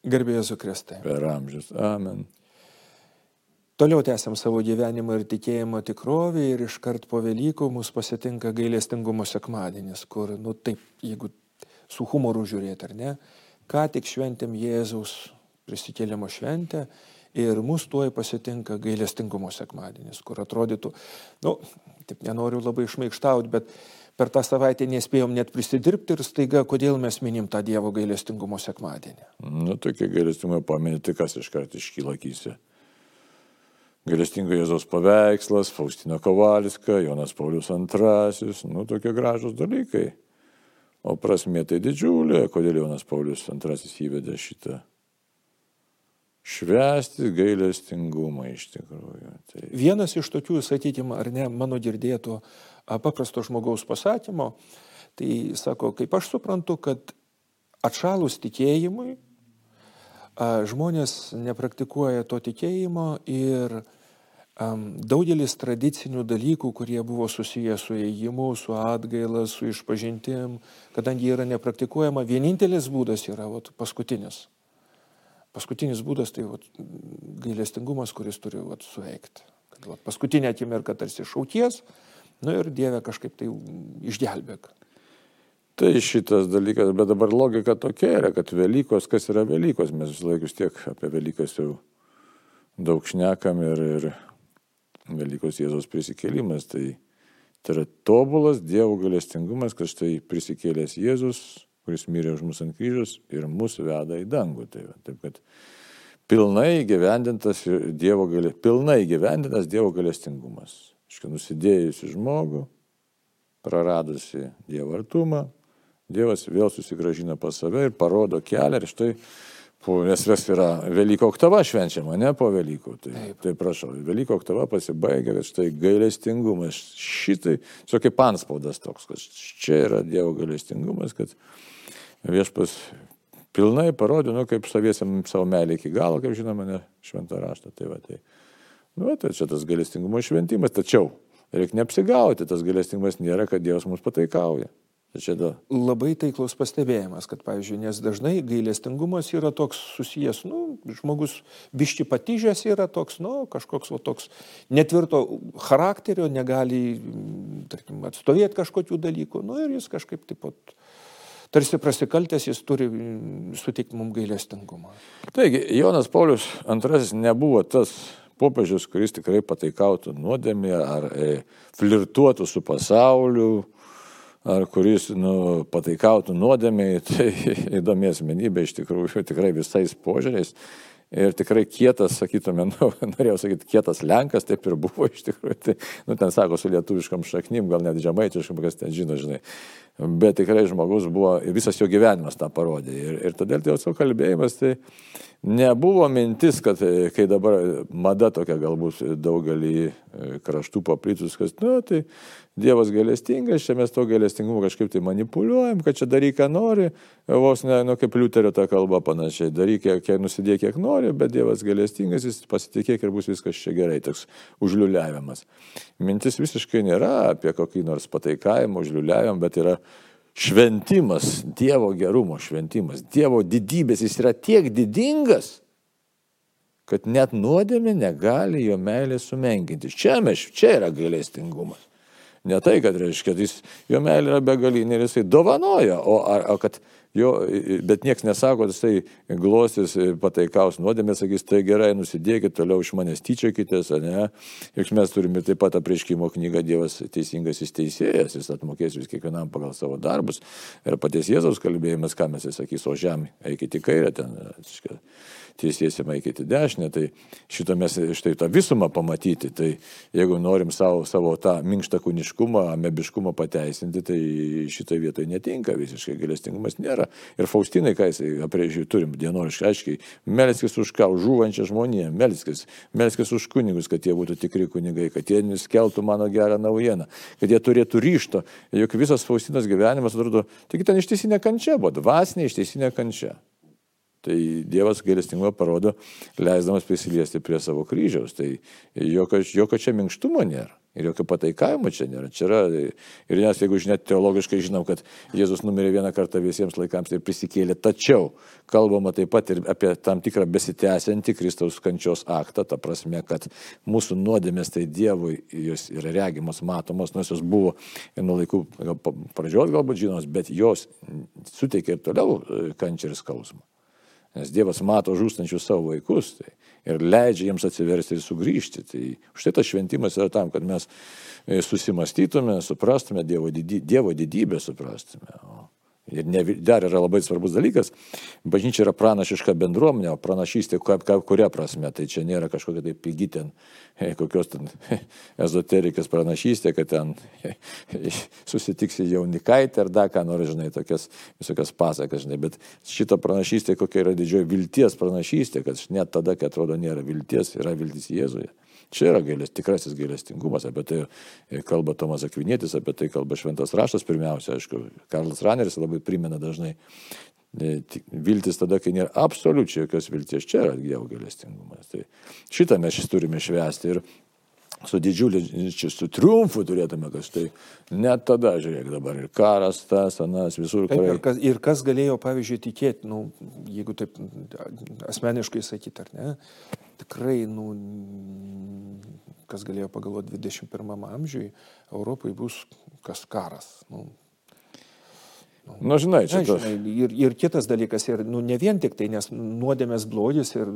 Garbėjai Jėzų Kristai. per amžius. Amen. Toliau tęsiam savo gyvenimo ir tikėjimo tikrovį ir iškart po Velykų mus pasitinka gailestingumo sekmadienis, kur, nu taip, jeigu su humoru žiūrėti ar ne, ką tik šventėm Jėzaus prisikėlimo šventę ir mus tuoj pasitinka gailestingumo sekmadienis, kur atrodytų, nu, taip nenoriu labai išmaikštauti, bet per tą savaitę nespėjom net prisidirbti ir staiga, kodėl mes minim tą Dievo gailestingumo sekmadienį. Nu, tokie gailestingumo paminė, tai kas iškart iškyla akise. Gailestingo Jėzaus paveikslas, Faustino Kovaliska, Jonas Paulius II, nu tokie gražus dalykai. O prasmė tai didžiulė, kodėl Jonas Paulius II įvedė šitą. Švesti gailestingumą iš tikrųjų. Tai... Vienas iš tokių, sakykime, ar ne, mano girdėto a, paprasto žmogaus pasakymo, tai sako, kaip aš suprantu, kad atšalus tikėjimui, žmonės nepraktikuoja to tikėjimo ir daugelis tradicinių dalykų, kurie buvo susiję su ėjimu, su atgaila, su išpažintim, kadangi yra nepraktikuojama, vienintelis būdas yra vat, paskutinis. Paskutinis būdas tai vat, gailestingumas, kuris turi vat, suveikti. Kad vat, paskutinė akimirka tarsi šauties, nu ir Dieve kažkaip tai išgelbėk. Tai šitas dalykas, bet dabar logika tokia yra, kad Velykos, kas yra Velykos, mes vis laik vis tiek apie Velykas jau daug šnekam ir, ir Velykos Jėzaus prisikėlimas, tai, tai yra tobulas Dievo galestingumas, kad štai prisikėlęs Jėzus, kuris mirė už mus ant kryžius ir mūsų veda į dangų. Tai, va, taip kad pilnai gyvendintas Dievo, pilnai gyvendintas Dievo galestingumas. Iškai nusidėjusi žmogų, praradusi Dievo artumą, Dievas vėl susigražina pas save ir parodo kelią ir štai, po, nes vis yra Velyko oktava švenčiama, ne po Velykų. Tai, Taip. tai prašau, Velyko oktava pasibaigia, kad štai gailestingumas, šitai, čia kaip anspaudas toks, kad čia yra Dievo gailestingumas, kad viešpas pilnai parodė, nu, kaip saviesiam savo meilį iki galo, kaip žinoma, ne šventą raštą. Tai, va, tai, nu, tai čia tas galestingumo šventimas, tačiau reikia neapsigauti, tas galestingumas nėra, kad Dievas mums pataikauja. Tai čia da. Labai taiklus pastebėjimas, kad, pavyzdžiui, nes dažnai gailestingumas yra toks susijęs, nu, žmogus višti patyžęs yra toks, nu, kažkoks va, toks netvirto charakterio, negali, tarkim, atstovėti kažkokių dalykų, nu ir jis kažkaip taip pat tarsi prasikaltęs jis turi suteikti mums gailestingumą. Taigi, Jonas Paulius II nebuvo tas popiežius, kuris tikrai pataikautų nuodėmė ar e, flirtuotų su pasauliu, ar kuris nu, pataikautų nuodėmiai, tai įdomi asmenybė iš tikrųjų, tikrai visais požiūriais. Ir tikrai kietas, sakytume, nu, norėjau sakyti, kietas Lenkas, taip ir buvo iš tikrųjų. Tai, nu, ten sako su lietuviškam šaknim, gal net žemaitiškam, kas ten žino, žinai. Bet tikrai žmogus buvo, visas jo gyvenimas tą parodė. Ir, ir todėl tai jo kalbėjimas, tai nebuvo mintis, kad kai dabar mada tokia galbūt daugelį kraštų paplitus, kad, nu, tai Dievas gailestingas, čia mes to gailestingumu kažkaip tai manipuliuojam, kad čia daryk, ką nori, vos ne, nu, kaip liuterio ta kalba panašiai, daryk, kiek, nusidėk, kiek nori, bet Dievas gailestingas, jis pasitikėk ir bus viskas čia gerai, toks užliuliavimas. Mintis visiškai nėra apie kokį nors pataikavimą, užliuliavimą, bet yra šventimas, Dievo gerumo šventimas, Dievo didybės, jis yra tiek didingas, kad net nuodėmė negali jo meilės sumenkinti. Čia, mes, čia yra gailestingumas. Ne tai, kad reiškia, jis, jo meilė yra begalinė ir jisai dovanoja, o, ar, o kad jo, bet niekas nesako, jisai glostis pataikaus nuodėmė, sakys, tai gerai, nusidėkit, toliau iš manęs tyčiokitės, ne? Juk mes turime taip pat apreiškimo knygą Dievas teisingas jis teisėjas, jis atmokės vis kiekvienam pagal savo darbus. Ir paties Jėzaus kalbėjimas, ką mes jis sakys, o žemė, eikite į kairę ten. Reiškia, tiesiesi eikite dešinę, tai šitą mes štai tą visumą pamatyti, tai jeigu norim savo, savo tą minkštą kūniškumą, amebiškumą pateisinti, tai šitoje vietoje netinka visiškai, galestingumas nėra. Ir Faustinai, ką jisai aprėžiai turim dienoriškai, aiškiai, melskis už ką, už žūvančią žmoniją, melskis, melskis už kunigus, kad jie būtų tikri kunigai, kad jie neskeltų mano gerą naujieną, kad jie turėtų ryšto, juk visas Faustinas gyvenimas atrodo, tik ten ištisinė kančia buvo, dvasinė ištisinė kančia. Tai Dievas gailestingumą parodo, leisdamas prisiliesti prie savo kryžiaus. Tai jokio, jokio čia minkštumo nėra. Ir jokio pataikavimo čia nėra. Čia yra, ir nes jeigu net teologiškai žinom, kad Jėzus numirė vieną kartą visiems laikams ir prisikėlė, tačiau kalbama taip pat ir apie tam tikrą besitęsiantį Kristaus kančios aktą, ta prasme, kad mūsų nuodėmės tai Dievui jos yra regimos, matomos, nors jos buvo nuo laikų pradžios galbūt žinomos, bet jos suteikia ir toliau e, kančią ir skausmą. Nes Dievas mato žūstančius savo vaikus tai, ir leidžia jiems atsiversti ir sugrįžti. Tai štai tas šventimas yra tam, kad mes e, susimastytume, suprastume Dievo, didy, dievo didybę, suprastume. Ir ne, dar yra labai svarbus dalykas, bažnyčia yra pranašiška bendruomenė, o pranašystė ką, ką, kuria prasme, tai čia nėra kažkokia tai pigi ten, kokios ten ezoterikės pranašystė, kad ten susitiksi jaunikaitę ar dar ką nors, žinai, tokias visokias pasakas, žinai, bet šita pranašystė kokia yra didžioji vilties pranašystė, kad net tada, kai atrodo nėra vilties, yra viltis Jėzuje. Čia yra gailės, tikrasis gailestingumas, apie tai kalba Tomas Akvinėtis, apie tai kalba Šventas Raštas pirmiausia, aišku, Karlas Raneris labai primena dažnai. E, viltis tada, kai nėra absoliučiai jokios vilties, čia yra Dievo gailestingumas. Tai šitą mes šis turime švęsti ir su didžiuliu, čia su triumfu turėtume kažtai. Net tada, žiūrėk, dabar ir karas, tas, anas, visur karai. Ir kas, ir kas galėjo, pavyzdžiui, tikėti, nu, jeigu taip asmeniškai sakyti, ar ne, tikrai, nu, kas galėjo pagalvoti 21 amžiui, Europai bus kas karas. Nu, Na, nu, žinai, čia. Na, žinai, ir, ir kitas dalykas, ir nu, ne vien tik tai, nes nuodėmės blogis ir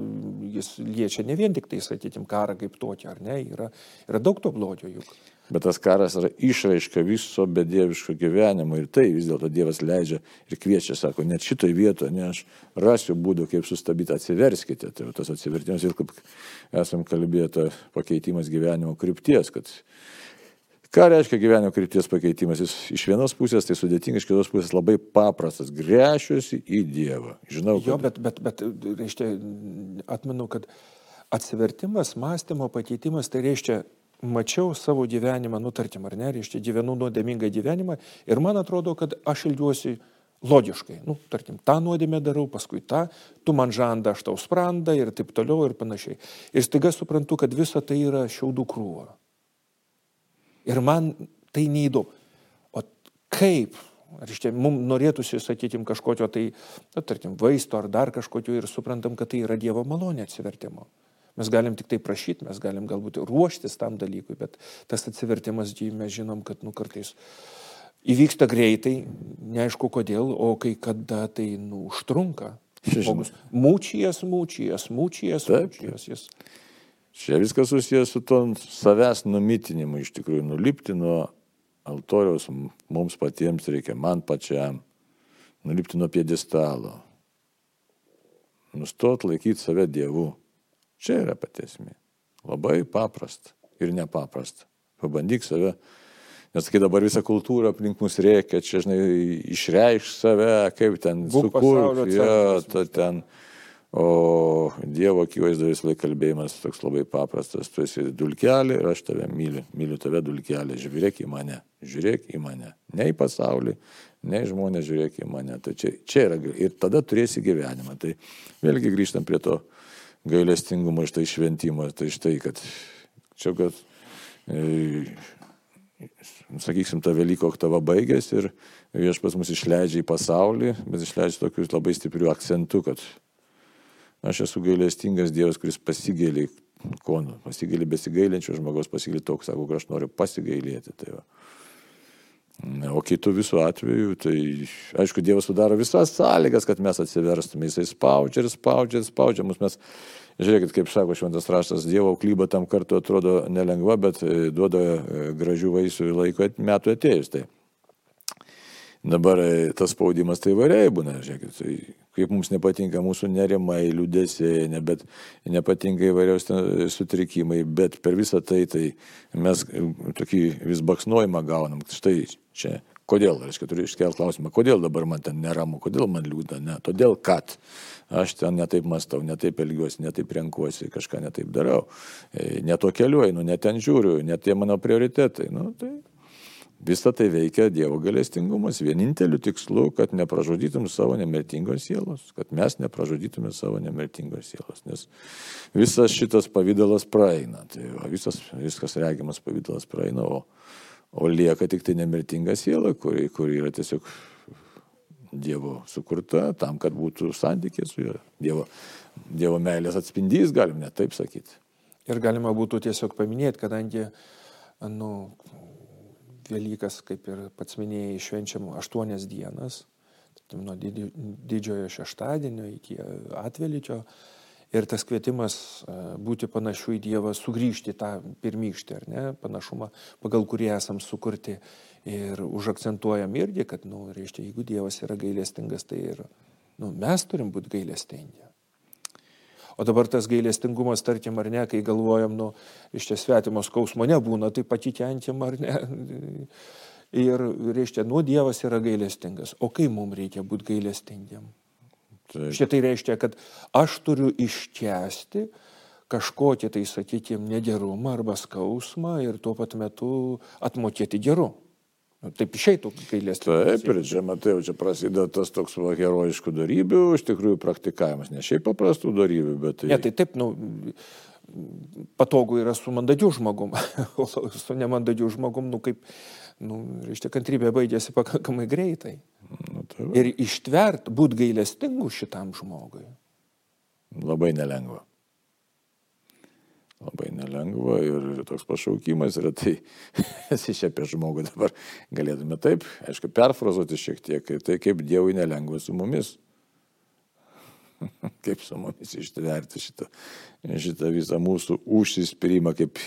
jis liečia ne vien tik tai, sakytim, karą kaip tokį, ar ne, yra, yra daug to blogio juk. Bet tas karas yra išraiška viso bedieviško gyvenimo ir tai vis dėlto Dievas leidžia ir kviečia, sako, net šitoj vietoje, ne aš rasiu būdų, kaip sustabdyti, atsiverskite. Tai tas atsivertimas ir kaip esam kalbėję, pakeitimas gyvenimo krypties, kad Ką reiškia gyvenimo krypties pakeitimas? Jis iš vienos pusės tai sudėtingas, iš kitos pusės labai paprastas. Grešiuosi į Dievą. Žinau, kad... Jo, bet, bet, bet reiškia, atmenu, kad atsivertimas, mąstymo pakeitimas, tai reiškia, mačiau savo gyvenimą, nu tarkim, ar ne, reiškia, gyvenu nuodėmingą gyvenimą ir man atrodo, kad aš ilgiuosi logiškai, nu, tarkim, tą nuodėmę darau, paskui tą, tu man žanda, aš tau sprandą ir taip toliau ir panašiai. Ir staiga suprantu, kad visa tai yra šiaudų krūva. Ir man tai neįdomu. O kaip, ar iš čia mums norėtųsi, sakykime, kažkokio tai, na, tarkim, vaisto ar dar kažkokio ir suprantam, kad tai yra Dievo malonė atsivertimo. Mes galim tik tai prašyti, mes galim galbūt ruoštis tam dalykui, bet tas atsivertimas, mes žinom, kad nu kartais įvyksta greitai, neaišku kodėl, o kai kada tai nu, užtrunka. Žmogus mūčijas, mūčijas, mūčijas, mūčijas. Jis Čia viskas susijęs su to savęs numitinimu, iš tikrųjų, nulipti nuo altoriaus mums patiems reikia, man pačiam, nulipti nuo piedestalo, nustot laikyti save Dievu. Čia yra patesmė. Labai paprasta ir nepaprasta. Pabandyk save, nes kai dabar visa kultūra aplink mus reikia, čia, žinai, išreikš save, kaip ten sukurti, ja, ten. O Dievo akivaizdoje vis laik kalbėjimas toks labai paprastas. Tu esi dulkelė ir aš tave myliu. Myliu tave dulkelė. Žiūrėk į mane. Žiūrėk į mane. Ne į pasaulį, ne į žmonės, žiūrėk į mane. Tai čia, čia yra. Ir tada turėsi gyvenimą. Tai vėlgi grįžtam prie to gailestingumo, štai šventimo. Tai štai, kad čia, kad, e, sakysim, ta Velyko oktava baigėsi ir viešpas mus išleidžia į pasaulį, bet išleidžia tokius labai stiprių akcentų, kad Aš esu gailestingas Dievas, kuris pasigėlė, ko, pasigėlė besigailinčio žmogaus, pasigėlė toks, sako, kad aš noriu pasigailėti. Tai va. O kitų visų atveju, tai aišku, Dievas sudaro visas sąlygas, kad mes atsiverstume. Jisai spaudžia ir spaudžia ir spaudžia mus. Mes, žiūrėkit, kaip sako šventas raštas, Dievo klyba tam kartu atrodo nelengva, bet e, duoda e, gražių vaisių laiko metų atėjus. Tai Dabar e, tas spaudimas tai įvairiai būna, žiūrėkit, tai kaip mums nepatinka mūsų nerimai, liūdėsiai, ne, bet nepatinka įvairiaus sutrikimai, bet per visą tai, tai mes e, tokį vis baksnuojimą gaunam. Štai čia, kodėl, reiškia, turiu iškelti klausimą, kodėl dabar man ten neramu, kodėl man liūdna, ne, todėl kad aš ten netaip mastau, netaip elgiuosi, netaip renkuosi, kažką netaip darau, e, ne to keliu einu, ne ten žiūriu, ne tie mano prioritetai. Nu, tai Visą tai veikia Dievo galestingumas vieninteliu tikslu, kad nepražudytum savo nemirtingos sielos, kad mes nepražudytume savo nemirtingos sielos, nes visas šitas pavydalas praeina, tai va, visas, viskas regimas pavydalas praeina, o, o lieka tik tai nemirtinga siela, kuri, kuri yra tiesiog Dievo sukurta tam, kad būtų santykė su juo, Dievo, Dievo meilės atspindys, galim net taip sakyti. Ir galima būtų tiesiog paminėti, kadangi, nu, Velykas, kaip ir pats minėjai, švenčiam aštuonias dienas, tai nuo didžiojo šeštadienio iki atvelyčio. Ir tas kvietimas e, būti panašiu į Dievą, sugrįžti tą pirmykštį, ar ne, panašumą, pagal kurį esam sukurti. Ir užakcentuojam irgi, kad, na, nu, reiškia, jeigu Dievas yra gailestingas, tai ir nu, mes turim būti gailestingi. O dabar tas gailestingumas, tarkim, ar ne, kai galvojam, nu, iš čia svetimo skausmo nebūna, tai pati kentim ar ne. Ir, reiškia, nu, Dievas yra gailestingas. O kai mums reikia būti gailestingiam? Šitai reiškia, kad aš turiu iškesti kažkokį tai, sakykime, negerumą arba skausmą ir tuo pat metu atmokėti geru. Nu, taip išeitų gailės. Taip, ir čia matai, čia prasideda tas toks va, herojiškų darybių, iš tikrųjų praktikavimas, ne šiaip paprastų darybių, bet tai... Ne, tai taip, nu, patogu yra su mandagiu žmogum, o su nemandagiu žmogum, nu kaip, nu, reiškia, kantrybė baigėsi pakankamai greitai. Nu, tai va. ir ištvert, būt gailestingu šitam žmogui. Labai nelengva labai nelengva ir toks pašaukimas yra, tai esi čia apie žmogų dabar galėtume taip, aišku, perfrazuoti šiek tiek, tai kaip Dievui nelengva su mumis. kaip su mumis ištverti šitą, šitą visą mūsų užsispyrimą, kaip,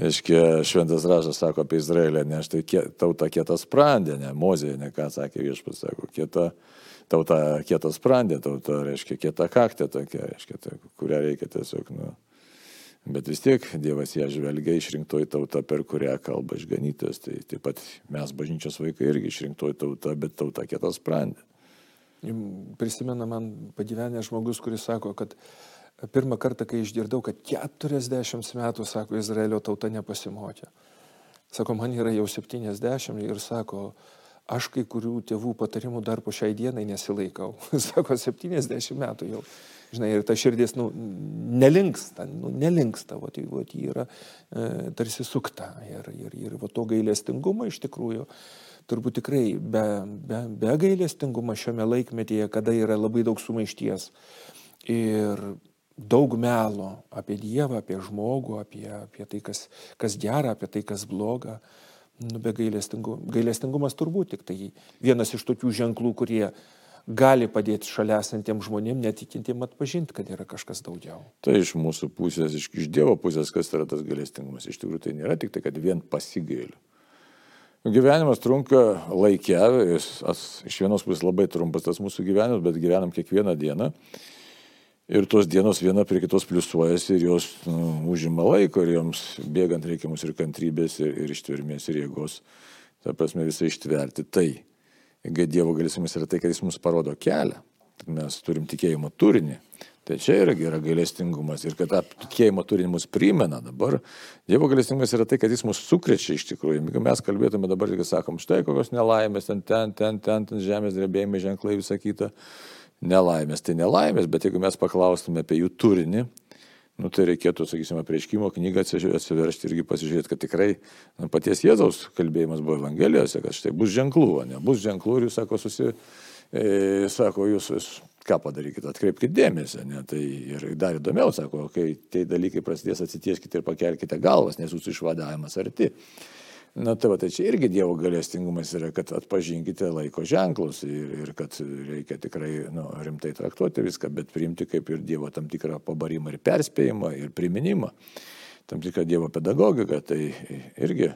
aiškiai, šventas rašas sako apie Izraelį, ne, štai tauta kietas sprendė, ne, Mozė, ne ką sakė viešpats, sako, kieta, tauta kietas sprendė, tauta, reiškia, kieta kaktė tokia, reiškia, tai, kurią reikia tiesiog, nu, Bet vis tiek Dievas ją žvelgia išrinktoji tauta, per kurią kalba išganytas. Tai taip pat mes, bažnyčios vaikai, irgi išrinktoji tauta, bet tauta kietas sprendė. Prisimena man pagyvenęs žmogus, kuris sako, kad pirmą kartą, kai išgirdau, kad 40 metų, sako, Izraelio tauta nepasimokė. Sako, man yra jau 70 ir sako, aš kai kurių tėvų patarimų dar po šiai dienai nesilaikau. sako, 70 metų jau. Žinai, ir ta širdis, nu, nelinksta, nu, nelinksta, o tai, o tai yra e, tarsi sukta. Ir, ir, ir va to gailestingumo iš tikrųjų, turbūt tikrai be, be, be gailestingumo šiame laikmetyje, kada yra labai daug sumaišties ir daug melo apie Dievą, apie žmogų, apie, apie tai, kas, kas gera, apie tai, kas bloga. Nu, be gailestingumo. Gailestingumas turbūt tik tai vienas iš tokių ženklų, kurie gali padėti šalia esantiem žmonėm, netikintiem atpažinti, kad yra kažkas daugiau. Tai iš mūsų pusės, iš, iš Dievo pusės, kas yra tas galestingumas. Iš tikrųjų tai nėra tik tai, kad vien pasigailiu. Gyvenimas trunka laikia, iš vienos pusės labai trumpas tas mūsų gyvenimas, bet gyvenam kiekvieną dieną. Ir tos dienos viena prie kitos pliusuojasi ir jos nu, užima laiko ir joms bėgant reikia mums ir kantrybės, ir, ir ištvermės, ir jėgos. Ta prasme visai ištverti tai. Dievo galėsimis yra tai, kad jis mums parodo kelią. Mes turim tikėjimo turinį. Tai čia yra gera gailestingumas ir kad tą tikėjimo turinį mus primena dabar. Dievo gailestingumas yra tai, kad jis mus sukrečia iš tikrųjų. Jeigu mes kalbėtume dabar, kai sakom, štai kokios nelaimės, ten, ten, ten, ten, ten žemės drebėjimai, ženklai, visa kita. Nelaimės, tai nelaimės, bet jeigu mes paklaustume apie jų turinį, nu, tai reikėtų, sakysime, prieškimo knygą atsiveršti irgi pasižiūrėti, kad tikrai nu, paties Jėzaus kalbėjimas buvo Evangelijose, kad štai bus ženklų, ne bus ženklų ir jūs sako, susi, e, sako, jūs, jūs ką padarykite, atkreipkite dėmesį, ne, tai ir dar įdomiau, sako, kai tie dalykai prasidės, atsitieskite ir pakelkite galvas, nes jūsų išvadavimas arti. Na tai va, tai čia irgi Dievo galestingumas yra, kad atpažinkite laiko ženklus ir, ir kad reikia tikrai nu, rimtai traktuoti viską, bet priimti kaip ir Dievo tam tikrą pabarimą ir perspėjimą ir priminimą, tam tikrą Dievo pedagogiką, tai irgi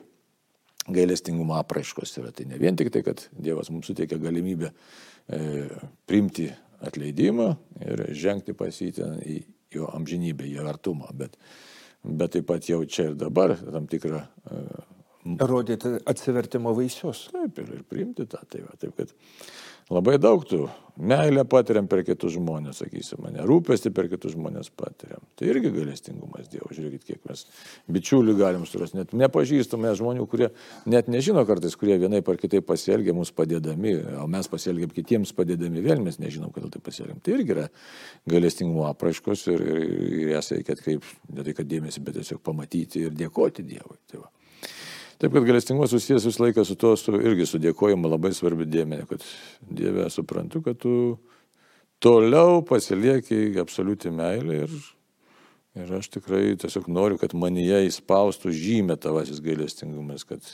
gailestingumo apraiškos yra. Tai ne vien tik tai, kad Dievas mums suteikia galimybę e, priimti atleidimą ir žengti pas jį į jo amžinybę, į artumą, bet, bet taip pat jau čia ir dabar tam tikrą e, Rodyti atsivertimo vaisius. Taip, ir, ir priimti tą. Tai va, taip, kad labai daug tų meilę patiriam per kitus žmonės, sakysim, mane rūpesti per kitus žmonės patiriam. Tai irgi galestingumas Dievo. Žiūrėkit, kiek mes bičiulių galim surasti, net nepažįstame žmonių, kurie net nežino kartais, kurie vienai par kitaip pasielgia mums padėdami, o mes pasielgiam kitiems padėdami, vėl mes nežinom, kodėl tai pasielgiam. Tai irgi yra galestingumo apraiškos ir, ir, ir jas reikia atkreipti, ne tai kad dėmesį, bet tiesiog pamatyti ir dėkoti Dievui. Tai va. Taip, kad galestingumas susijęs visą laiką su to, su, irgi su dėkojimu labai svarbi dėmenė, kad Dieve suprantu, kad tu toliau pasilieki absoliuti meilė ir, ir aš tikrai tiesiog noriu, kad manyje įspaustų žymė tavasis gailestingumas, kad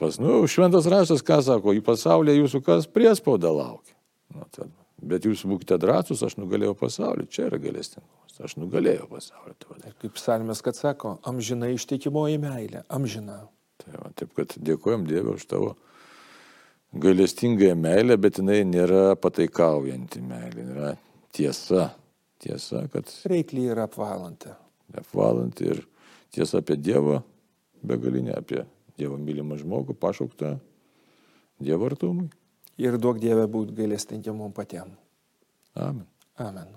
pas, nu, šventas raštas, ką sako, į pasaulį jūsų kas priespauda laukia. Nu, tad, bet jūs būkite drąsus, aš nugalėjau pasaulį, čia yra gailestingumas. Aš nugalėjau pasaulį. Tai kaip psalmės, kad sako, amžina ištikimoji meilė, amžina. Tai va, taip, kad dėkojom Dievui už tavo gailestingąją meilę, bet jinai nėra pataikaujanti meilė, yra tiesa. Tiesa, kad... Reikliai yra apvalanti. Apvalanti ir tiesa apie Dievą, begalinė apie Dievo mylimą žmogų, pašauktą Dievo artumui. Ir duok Dievę būti gailestingiem mums patiems. Amen. Amen.